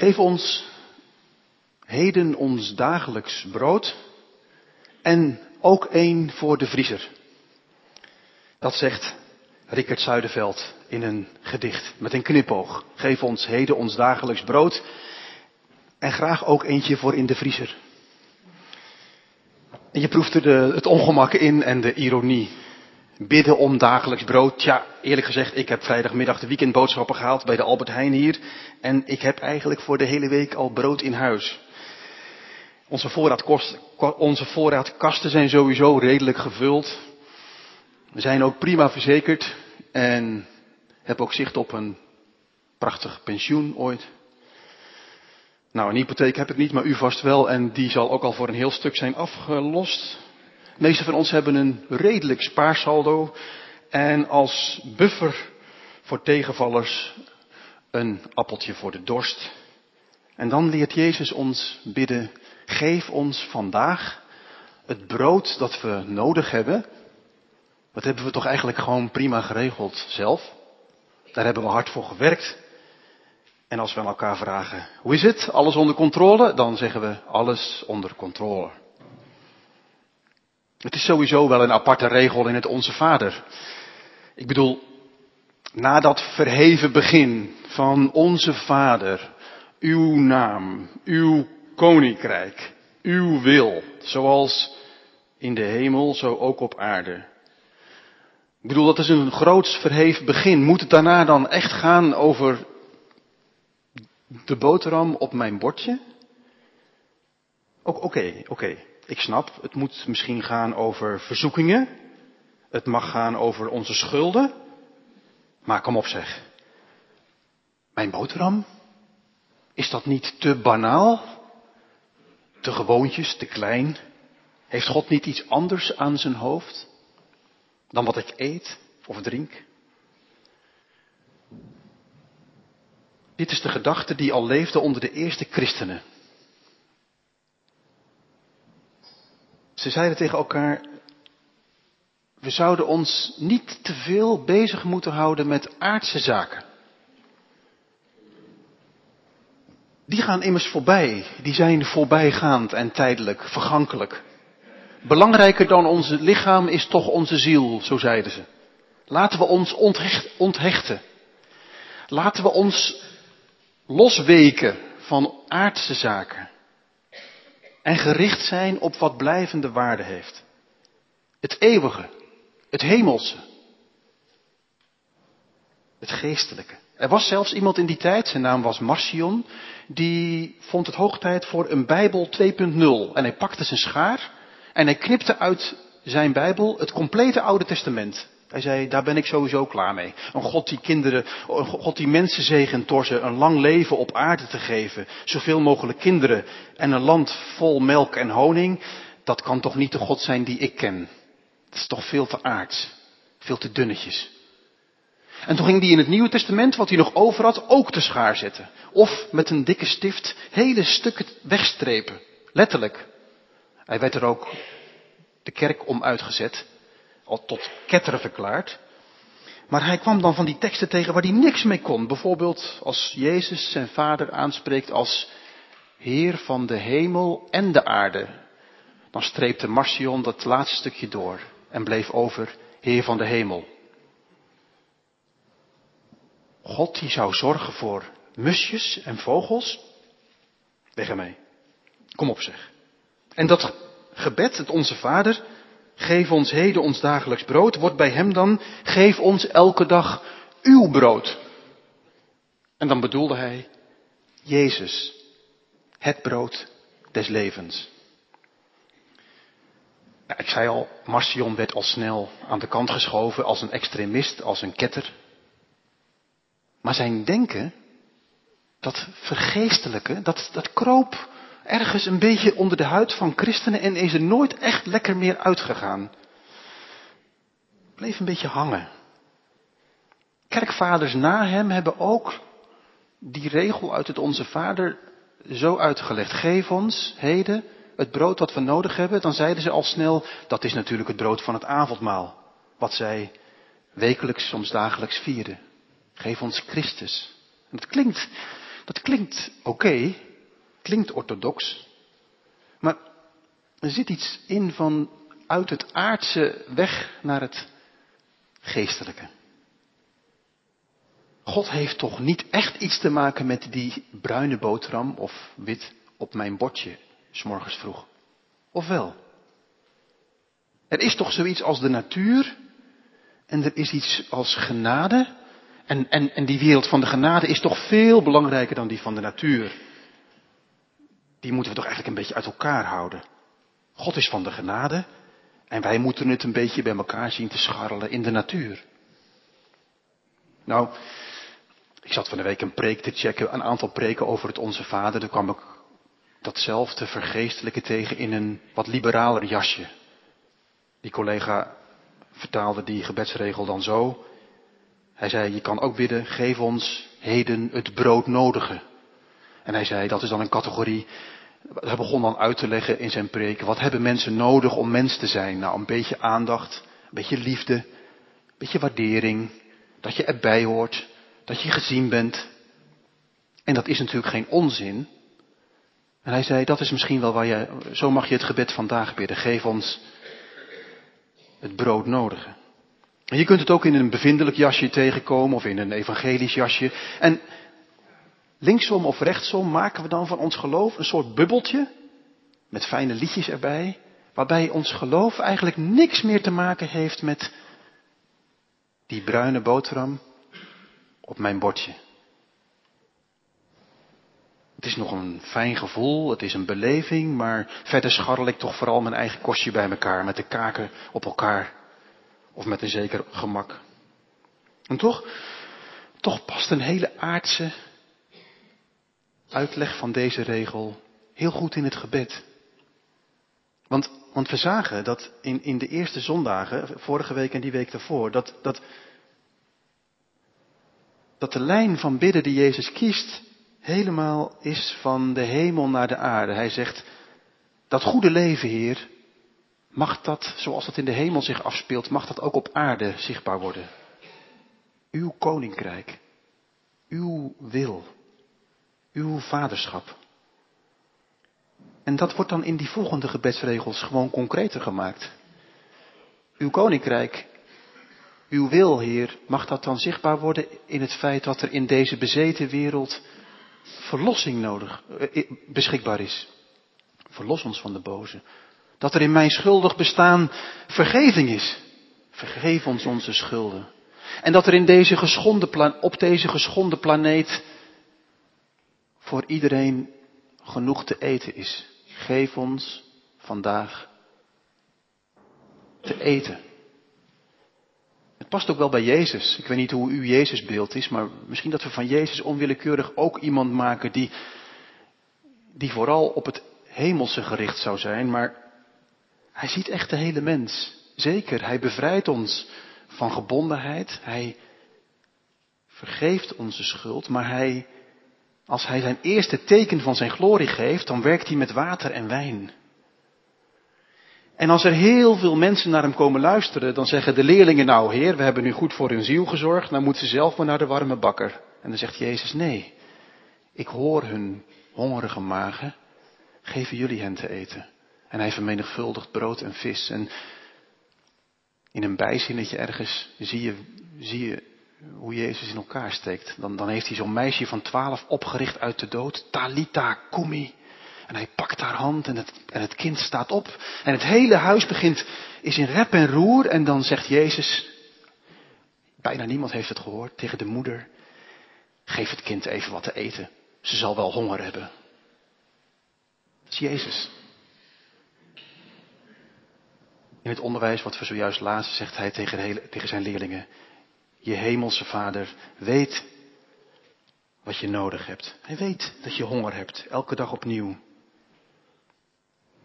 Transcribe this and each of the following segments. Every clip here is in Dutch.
Geef ons heden ons dagelijks brood en ook één voor de vriezer. Dat zegt Rickert Zuiderveld in een gedicht met een knipoog. Geef ons heden ons dagelijks brood en graag ook eentje voor in de vriezer. En je proeft er de, het ongemak in en de ironie. Bidden om dagelijks brood. Tja, eerlijk gezegd, ik heb vrijdagmiddag de weekendboodschappen gehaald bij de Albert Heijn hier. En ik heb eigenlijk voor de hele week al brood in huis. Onze, voorraadkost, onze voorraadkasten zijn sowieso redelijk gevuld. We zijn ook prima verzekerd en hebben ook zicht op een prachtig pensioen ooit. Nou, een hypotheek heb ik niet, maar u vast wel en die zal ook al voor een heel stuk zijn afgelost. De meeste van ons hebben een redelijk spaarsaldo en als buffer voor tegenvallers een appeltje voor de dorst. En dan leert Jezus ons bidden, geef ons vandaag het brood dat we nodig hebben. Dat hebben we toch eigenlijk gewoon prima geregeld zelf. Daar hebben we hard voor gewerkt. En als we aan elkaar vragen, hoe is het? Alles onder controle? Dan zeggen we, alles onder controle. Het is sowieso wel een aparte regel in het Onze Vader. Ik bedoel, na dat verheven begin van Onze Vader, uw naam, uw koninkrijk, uw wil, zoals in de hemel, zo ook op aarde. Ik bedoel, dat is een groots verheven begin. Moet het daarna dan echt gaan over de boterham op mijn bordje? Oké, oké. Ik snap, het moet misschien gaan over verzoekingen. Het mag gaan over onze schulden. Maar kom op zeg. Mijn boterham? Is dat niet te banaal? Te gewoontjes, te klein? Heeft God niet iets anders aan zijn hoofd dan wat ik eet of drink? Dit is de gedachte die al leefde onder de eerste christenen. Ze zeiden tegen elkaar, we zouden ons niet te veel bezig moeten houden met aardse zaken. Die gaan immers voorbij, die zijn voorbijgaand en tijdelijk, vergankelijk. Belangrijker dan ons lichaam is toch onze ziel, zo zeiden ze. Laten we ons onthechten. Laten we ons losweken van aardse zaken. En gericht zijn op wat blijvende waarde heeft. Het eeuwige, het hemelse, het geestelijke. Er was zelfs iemand in die tijd, zijn naam was Marcion, die vond het hoog tijd voor een Bijbel 2.0. En hij pakte zijn schaar en hij knipte uit zijn Bijbel het complete Oude Testament. Hij zei, daar ben ik sowieso klaar mee. Een God die kinderen, een God die mensen zegent door ze een lang leven op aarde te geven. Zoveel mogelijk kinderen en een land vol melk en honing. Dat kan toch niet de God zijn die ik ken. Dat is toch veel te aards. Veel te dunnetjes. En toen ging hij in het Nieuwe Testament, wat hij nog over had, ook te schaar zetten. Of met een dikke stift hele stukken wegstrepen. Letterlijk. Hij werd er ook de kerk om uitgezet al tot ketteren verklaard. Maar hij kwam dan van die teksten tegen waar hij niks mee kon. Bijvoorbeeld als Jezus zijn vader aanspreekt als Heer van de hemel en de aarde. Dan streepte Marcion dat laatste stukje door en bleef over Heer van de hemel. God die zou zorgen voor musjes en vogels. Weg ermee. Kom op zeg. En dat gebed, het Onze Vader, Geef ons heden ons dagelijks brood, wordt bij hem dan, geef ons elke dag uw brood. En dan bedoelde hij Jezus, het brood des levens. ik zei al, Marcion werd al snel aan de kant geschoven als een extremist, als een ketter. Maar zijn denken, dat vergeestelijke, dat, dat kroop ergens een beetje onder de huid van christenen en is er nooit echt lekker meer uitgegaan. Bleef een beetje hangen. Kerkvaders na hem hebben ook die regel uit het Onze Vader zo uitgelegd. Geef ons heden het brood wat we nodig hebben. Dan zeiden ze al snel, dat is natuurlijk het brood van het avondmaal. Wat zij wekelijks, soms dagelijks vierden. Geef ons Christus. En dat klinkt Dat klinkt oké, klinkt orthodox, maar er zit iets in van uit het aardse weg naar het geestelijke. God heeft toch niet echt iets te maken met die bruine boterham of wit op mijn bordje, s'morgens vroeg. Of wel? Er is toch zoiets als de natuur en er is iets als genade. En, en, en die wereld van de genade is toch veel belangrijker dan die van de natuur. Die moeten we toch eigenlijk een beetje uit elkaar houden. God is van de genade en wij moeten het een beetje bij elkaar zien te scharrelen in de natuur. Nou, ik zat van de week een preek te checken, een aantal preken over het Onze Vader. Toen kwam ik datzelfde vergeestelijke tegen in een wat liberaler jasje. Die collega vertaalde die gebedsregel dan zo. Hij zei, je kan ook bidden, geef ons heden het broodnodige. En hij zei, dat is dan een categorie. Hij begon dan uit te leggen in zijn preek, wat hebben mensen nodig om mens te zijn? Nou, een beetje aandacht, een beetje liefde, een beetje waardering, dat je erbij hoort, dat je gezien bent. En dat is natuurlijk geen onzin. En hij zei, dat is misschien wel waar je, zo mag je het gebed vandaag bidden. Geef ons het brood nodige. En je kunt het ook in een bevindelijk jasje tegenkomen of in een evangelisch jasje. En linksom of rechtsom maken we dan van ons geloof een soort bubbeltje met fijne liedjes erbij, waarbij ons geloof eigenlijk niks meer te maken heeft met die bruine boterham op mijn bordje. Het is nog een fijn gevoel, het is een beleving, maar verder scharrel ik toch vooral mijn eigen kostje bij elkaar, met de kaken op elkaar. Of met een zeker gemak. En toch, toch past een hele aardse uitleg van deze regel heel goed in het gebed. Want, want we zagen dat in, in de eerste zondagen, vorige week en die week daarvoor, dat, dat, dat de lijn van bidden die Jezus kiest, helemaal is van de hemel naar de aarde. Hij zegt, dat goede leven, Heer, mag dat, zoals dat in de hemel zich afspeelt, mag dat ook op aarde zichtbaar worden. Uw koninkrijk, uw wil, uw vaderschap. En dat wordt dan in die volgende gebedsregels gewoon concreter gemaakt. Uw koninkrijk, uw wil, Heer, mag dat dan zichtbaar worden in het feit dat er in deze bezeten wereld verlossing nodig, eh, beschikbaar is. Verlos ons van de boze. Dat er in mijn schuldig bestaan vergeving is. Vergeef ons onze schulden. En dat er in deze geschonden op deze geschonden planeet voor iedereen genoeg te eten is. Geef ons vandaag te eten. Het past ook wel bij Jezus. Ik weet niet hoe uw Jezusbeeld is, maar misschien dat we van Jezus onwillekeurig ook iemand maken die, die vooral op het hemelse gericht zou zijn, maar hij ziet echt de hele mens. Zeker, hij bevrijdt ons van gebondenheid, hij vergeeft onze schuld, maar hij, als hij zijn eerste teken van zijn glorie geeft, dan werkt hij met water en wijn. En als er heel veel mensen naar hem komen luisteren, dan zeggen de leerlingen nou, heer, we hebben nu goed voor hun ziel gezorgd, nou moeten ze zelf maar naar de warme bakker. En dan zegt Jezus, nee, ik hoor hun hongerige magen, geven jullie hen te eten. En hij vermenigvuldigt brood en vis. En in een bijzinnetje ergens zie je, zie je hoe Jezus in elkaar steekt. Dan, dan heeft hij zo'n meisje van twaalf opgericht uit de dood. Talita kumi. En hij pakt haar hand en het, en het kind staat op. En het hele huis begint, is in rep en roer. En dan zegt Jezus, bijna niemand heeft het gehoord, tegen de moeder. Geef het kind even wat te eten. Ze zal wel honger hebben. Dat is Jezus. In het onderwijs wat we zojuist lazen, zegt hij tegen, tegen zijn leerlingen. Je hemelse vader weet wat je nodig hebt. Hij weet dat je honger hebt, elke dag opnieuw.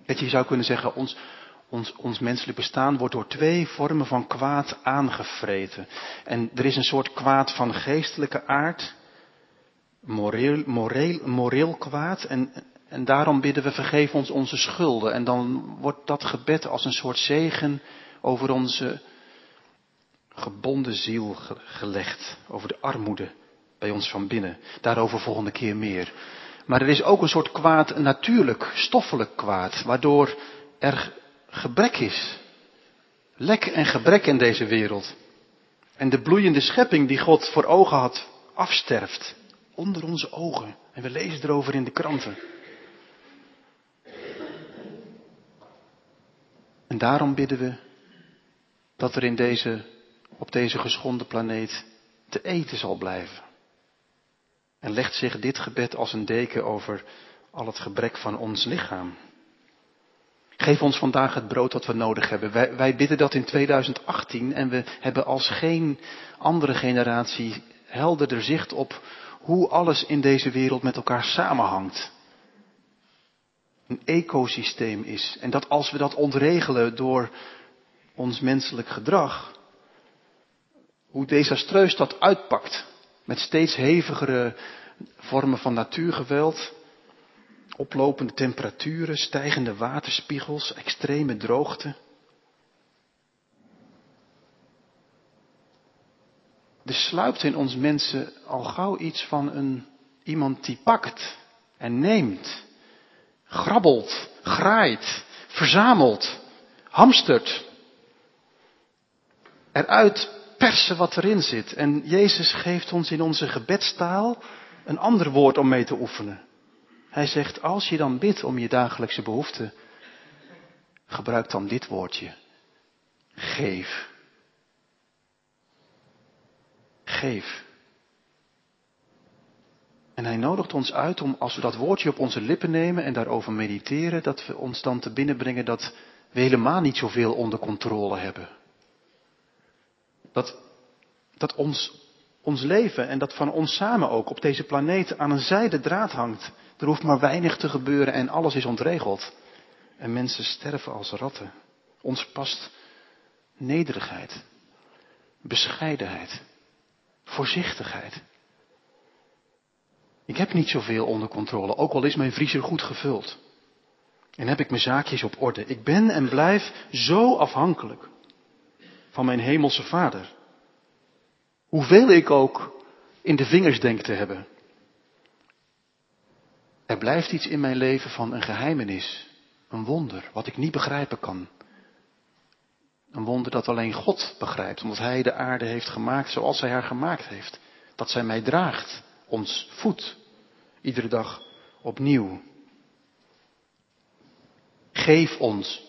Dat je zou kunnen zeggen, ons, ons, ons menselijk bestaan wordt door twee vormen van kwaad aangevreten. En er is een soort kwaad van geestelijke aard, moreel, moreel, moreel kwaad. En, en daarom bidden we vergeef ons onze schulden. En dan wordt dat gebed als een soort zegen over onze gebonden ziel gelegd, over de armoede bij ons van binnen. Daarover volgende keer meer. Maar er is ook een soort kwaad, een natuurlijk, stoffelijk kwaad, waardoor er gebrek is. Lek en gebrek in deze wereld. En de bloeiende schepping die God voor ogen had, afsterft. Onder onze ogen. En we lezen erover in de kranten. En daarom bidden we dat er in deze, op deze geschonden planeet te eten zal blijven. En legt zich dit gebed als een deken over al het gebrek van ons lichaam. Geef ons vandaag het brood dat we nodig hebben. Wij, wij, bidden dat in 2018 en we hebben als geen andere generatie helderder zicht op hoe alles in deze wereld met elkaar samenhangt. Een ecosysteem is. En dat als we dat ontregelen door ons menselijk gedrag, hoe desastreus dat uitpakt. Met steeds hevigere vormen van natuurgeweld, oplopende temperaturen, stijgende waterspiegels, extreme droogte. Er sluipt in ons mensen al gauw iets van een, iemand die pakt en neemt, grabbelt, graait, verzamelt, hamstert. Eruit wat erin zit. En Jezus geeft ons in onze gebedstaal een ander woord om mee te oefenen. Hij zegt, als je dan bidt om je dagelijkse behoeften, gebruik dan dit woordje. Geef. Geef. En hij nodigt ons uit om, als we dat woordje op onze lippen nemen en daarover mediteren, dat we ons dan te binnenbrengen dat we helemaal niet zoveel onder controle hebben. Dat, dat ons, ons leven en dat van ons samen ook op deze planeet aan een zijde draad hangt. Er hoeft maar weinig te gebeuren en alles is ontregeld. En mensen sterven als ratten. Ons past nederigheid, bescheidenheid, voorzichtigheid. Ik heb niet zoveel onder controle, ook al is mijn vriezer goed gevuld. En heb ik mijn zaakjes op orde. Ik ben en blijf zo afhankelijk van mijn hemelse vader. Hoeveel ik ook in de vingers denk te hebben. Er blijft iets in mijn leven van een geheimenis, een wonder, wat ik niet begrijpen kan. Een wonder dat alleen God begrijpt, omdat Hij de aarde heeft gemaakt zoals Hij haar gemaakt heeft. Dat zij mij draagt, ons voedt, iedere dag opnieuw. Geef ons.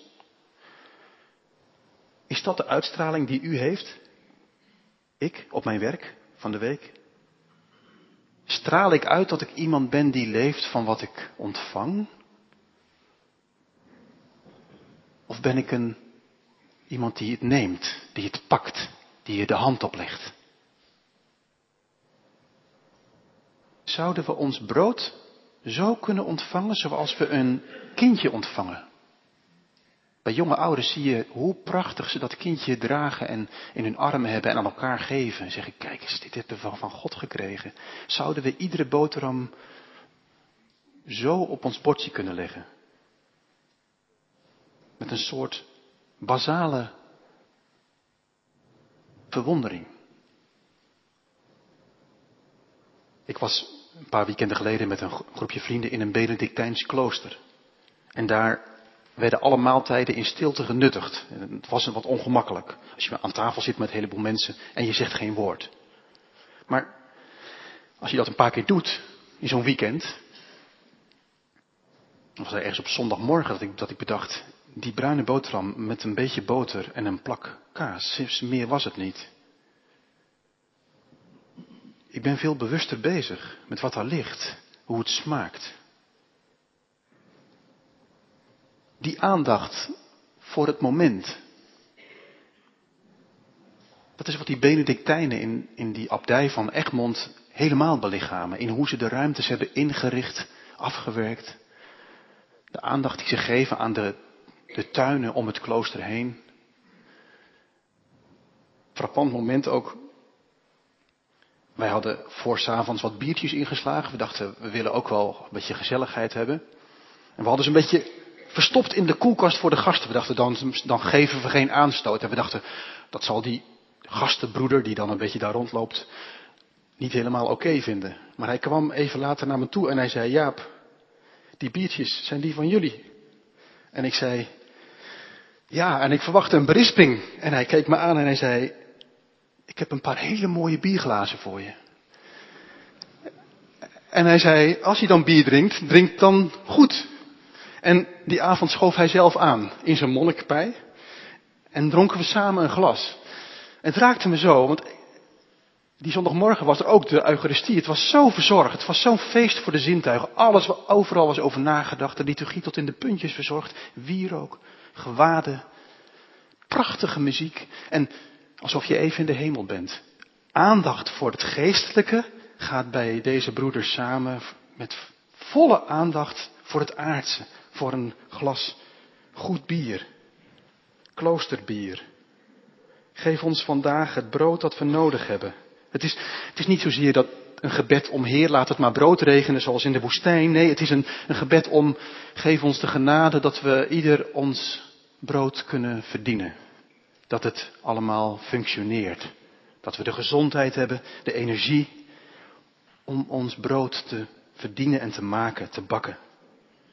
Is dat de uitstraling die u heeft? Ik, op mijn werk van de week? Straal ik uit dat ik iemand ben die leeft van wat ik ontvang? Of ben ik een, iemand die het neemt, die het pakt, die je de hand oplegt? Zouden we ons brood zo kunnen ontvangen zoals we een kindje ontvangen? Bij jonge ouders zie je hoe prachtig ze dat kindje dragen en in hun armen hebben en aan elkaar geven. En zeggen, kijk eens, dit hebben we van God gekregen. Zouden we iedere boterham zo op ons bordje kunnen leggen? Met een soort basale verwondering. Ik was een paar weekenden geleden met een groepje vrienden in een Benedictijns klooster. En daar werden alle maaltijden in stilte genuttigd. Het was wat ongemakkelijk. Als je aan tafel zit met een heleboel mensen en je zegt geen woord. Maar als je dat een paar keer doet in zo'n weekend. Was er ergens op zondagmorgen dat ik, dat ik bedacht, die bruine boterham met een beetje boter en een plak kaas, meer was het niet. Ik ben veel bewuster bezig met wat daar ligt, hoe het smaakt. Die aandacht voor het moment. Dat is wat die Benedictijnen in, in die abdij van Egmond helemaal belichamen. In hoe ze de ruimtes hebben ingericht, afgewerkt. De aandacht die ze geven aan de, de tuinen om het klooster heen. Frappant moment ook. Wij hadden voor s'avonds wat biertjes ingeslagen. We dachten, we willen ook wel een beetje gezelligheid hebben. En we hadden ze een beetje verstopt in de koelkast voor de gasten. We dachten, dan, dan geven we geen aanstoot. En we dachten, dat zal die gastenbroeder, die dan een beetje daar rondloopt, niet helemaal oké vinden. Maar hij kwam even later naar me toe en hij zei, Jaap, die biertjes, zijn die van jullie? En ik zei, ja, en ik verwachtte een berisping. En hij keek me aan en hij zei, ik heb een paar hele mooie bierglazen voor je. En hij zei, als je dan bier drinkt, drink dan goed. En die avond schoof hij zelf aan in zijn monnikpij. En dronken we samen een glas. Het raakte me zo, want die zondagmorgen was er ook de Eucharistie. Het was zo verzorgd. Het was zo'n feest voor de zintuigen. Alles, overal was over nagedacht. De liturgie tot in de puntjes verzorgd. Wierook, gewaden, prachtige muziek. En alsof je even in de hemel bent. Aandacht voor het geestelijke gaat bij deze broeders samen met volle aandacht voor het aardse. Voor een glas goed bier. Kloosterbier. Geef ons vandaag het brood dat we nodig hebben. Het is, het is niet zozeer dat een gebed om Heer, laat het maar brood regenen zoals in de woestijn. Nee, het is een, een gebed om, geef ons de genade dat we ieder ons brood kunnen verdienen. Dat het allemaal functioneert. Dat we de gezondheid hebben, de energie om ons brood te verdienen en te maken, te bakken,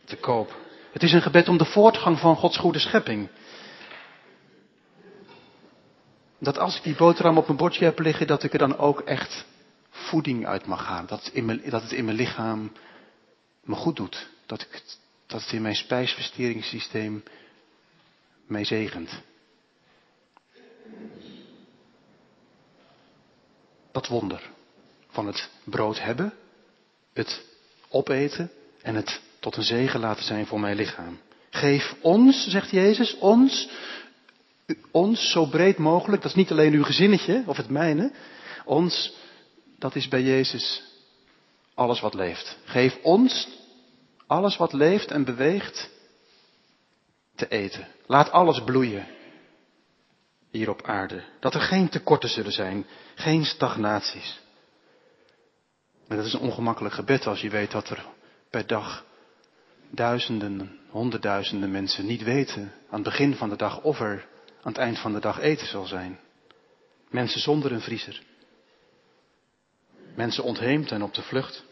te kopen. Het is een gebed om de voortgang van Gods goede schepping. Dat als ik die boterham op mijn bordje heb liggen, dat ik er dan ook echt voeding uit mag gaan. Dat het in mijn, dat het in mijn lichaam me goed doet. Dat, ik, dat het in mijn spijsverteringssysteem mij zegent. Dat wonder van het brood hebben, het opeten en het tot een zegen laten zijn voor mijn lichaam. Geef ons, zegt Jezus, ons, ons zo breed mogelijk, dat is niet alleen uw gezinnetje of het mijne, ons, dat is bij Jezus alles wat leeft. Geef ons alles wat leeft en beweegt te eten. Laat alles bloeien hier op aarde. Dat er geen tekorten zullen zijn, geen stagnaties. Maar dat is een ongemakkelijk gebed als je weet dat er per dag duizenden, honderdduizenden mensen niet weten aan het begin van de dag of er aan het eind van de dag eten zal zijn. Mensen zonder een vriezer. Mensen ontheemd en op de vlucht.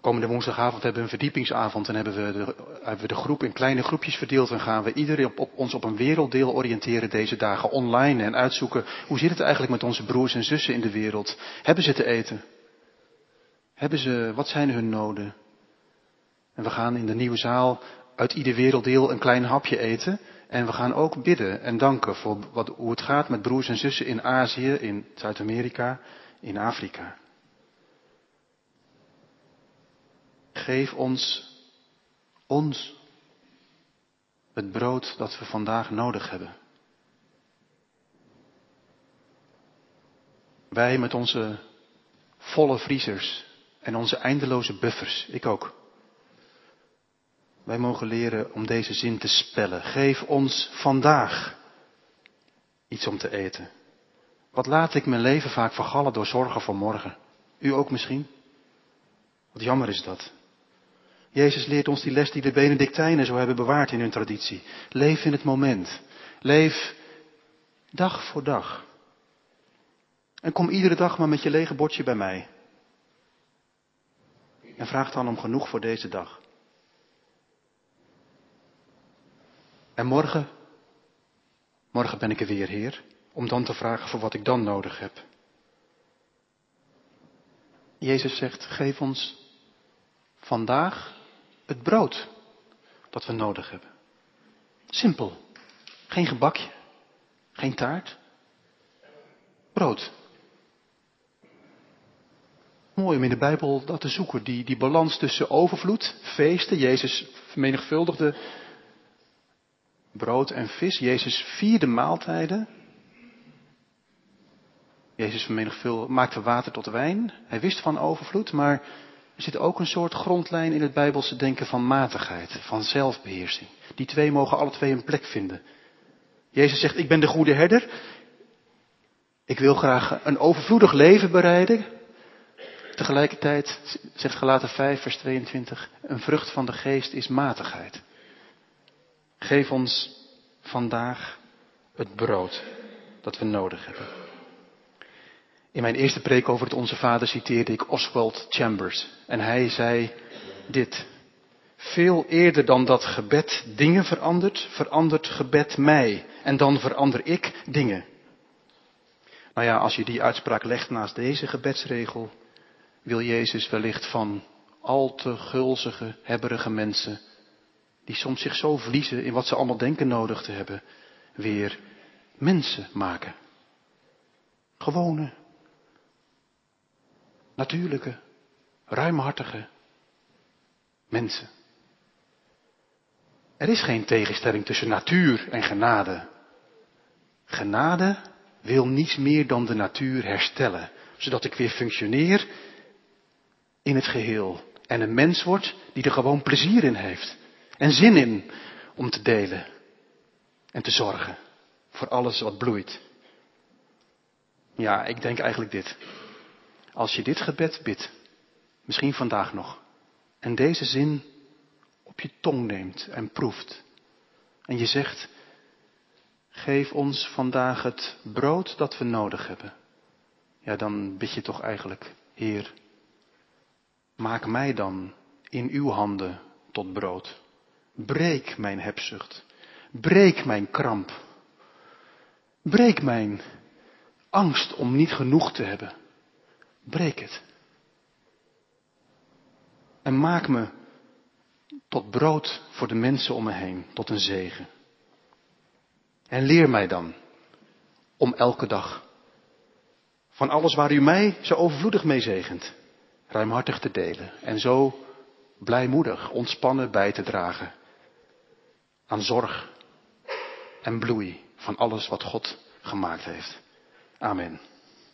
Komende woensdagavond hebben we een verdiepingsavond en hebben we, de, hebben we de groep in kleine groepjes verdeeld en gaan we iedereen op, ons op een werelddeel oriënteren deze dagen online en uitzoeken hoe zit het eigenlijk met onze broers en zussen in de wereld. Hebben ze te eten? Hebben ze, wat zijn hun noden? En we gaan in de nieuwe zaal uit ieder werelddeel een klein hapje eten. En we gaan ook bidden en danken voor wat, hoe het gaat met broers en zussen in Azië, in Zuid-Amerika, in Afrika. Geef ons, ons, het brood dat we vandaag nodig hebben. Wij met onze volle vriezers en onze eindeloze buffers, ik ook. Wij mogen leren om deze zin te spellen. Geef ons vandaag iets om te eten. Wat laat ik mijn leven vaak vergallen door zorgen voor morgen? U ook misschien? Wat jammer is dat. Jezus leert ons die les die de Benedictijnen zo hebben bewaard in hun traditie. Leef in het moment. Leef dag voor dag. En kom iedere dag maar met je lege bordje bij mij. En vraag dan om genoeg voor deze dag. En morgen, morgen ben ik er weer, Heer, om dan te vragen voor wat ik dan nodig heb. Jezus zegt, geef ons vandaag het brood dat we nodig hebben. Simpel. Geen gebakje, geen taart. Brood. Mooi om in de Bijbel dat te zoeken, die, die balans tussen overvloed, feesten. Jezus vermenigvuldigde brood en vis. Jezus vierde maaltijden. Jezus maakte water tot wijn. Hij wist van overvloed, maar er zit ook een soort grondlijn in het Bijbelse denken van matigheid, van zelfbeheersing. Die twee mogen alle twee een plek vinden. Jezus zegt, ik ben de goede herder. Ik wil graag een overvloedig leven bereiden. Tegelijkertijd, zegt Galaten 5, vers 22, een vrucht van de geest is matigheid. Geef ons vandaag het brood dat we nodig hebben. In mijn eerste preek over het Onze Vader citeerde ik Oswald Chambers. En hij zei dit. Veel eerder dan dat gebed dingen verandert, verandert gebed mij. En dan verander ik dingen. Nou ja, als je die uitspraak legt naast deze gebedsregel, wil Jezus wellicht van al te gulzige, hebberige mensen, die soms zich zo verliezen in wat ze allemaal denken nodig te hebben, weer mensen maken. Gewone, natuurlijke, ruimhartige mensen. Er is geen tegenstelling tussen natuur en genade. Genade wil niets meer dan de natuur herstellen, zodat ik weer functioneer in het geheel en een mens word die er gewoon plezier in heeft en zin in om te delen en te zorgen voor alles wat bloeit. Ja, ik denk eigenlijk dit. Als je dit gebed bidt, misschien vandaag nog, en deze zin op je tong neemt en proeft, en je zegt, geef ons vandaag het brood dat we nodig hebben, ja, dan bid je toch eigenlijk, Heer, maak mij dan in uw handen tot brood. Breek mijn hebzucht. Breek mijn kramp. Breek mijn angst om niet genoeg te hebben. Breek het. En maak me tot brood voor de mensen om me heen, tot een zegen. En leer mij dan om elke dag van alles waar u mij zo overvloedig mee zegent, ruimhartig te delen en zo blijmoedig, ontspannen bij te dragen aan zorg en bloei van alles wat God gemaakt heeft. Amen.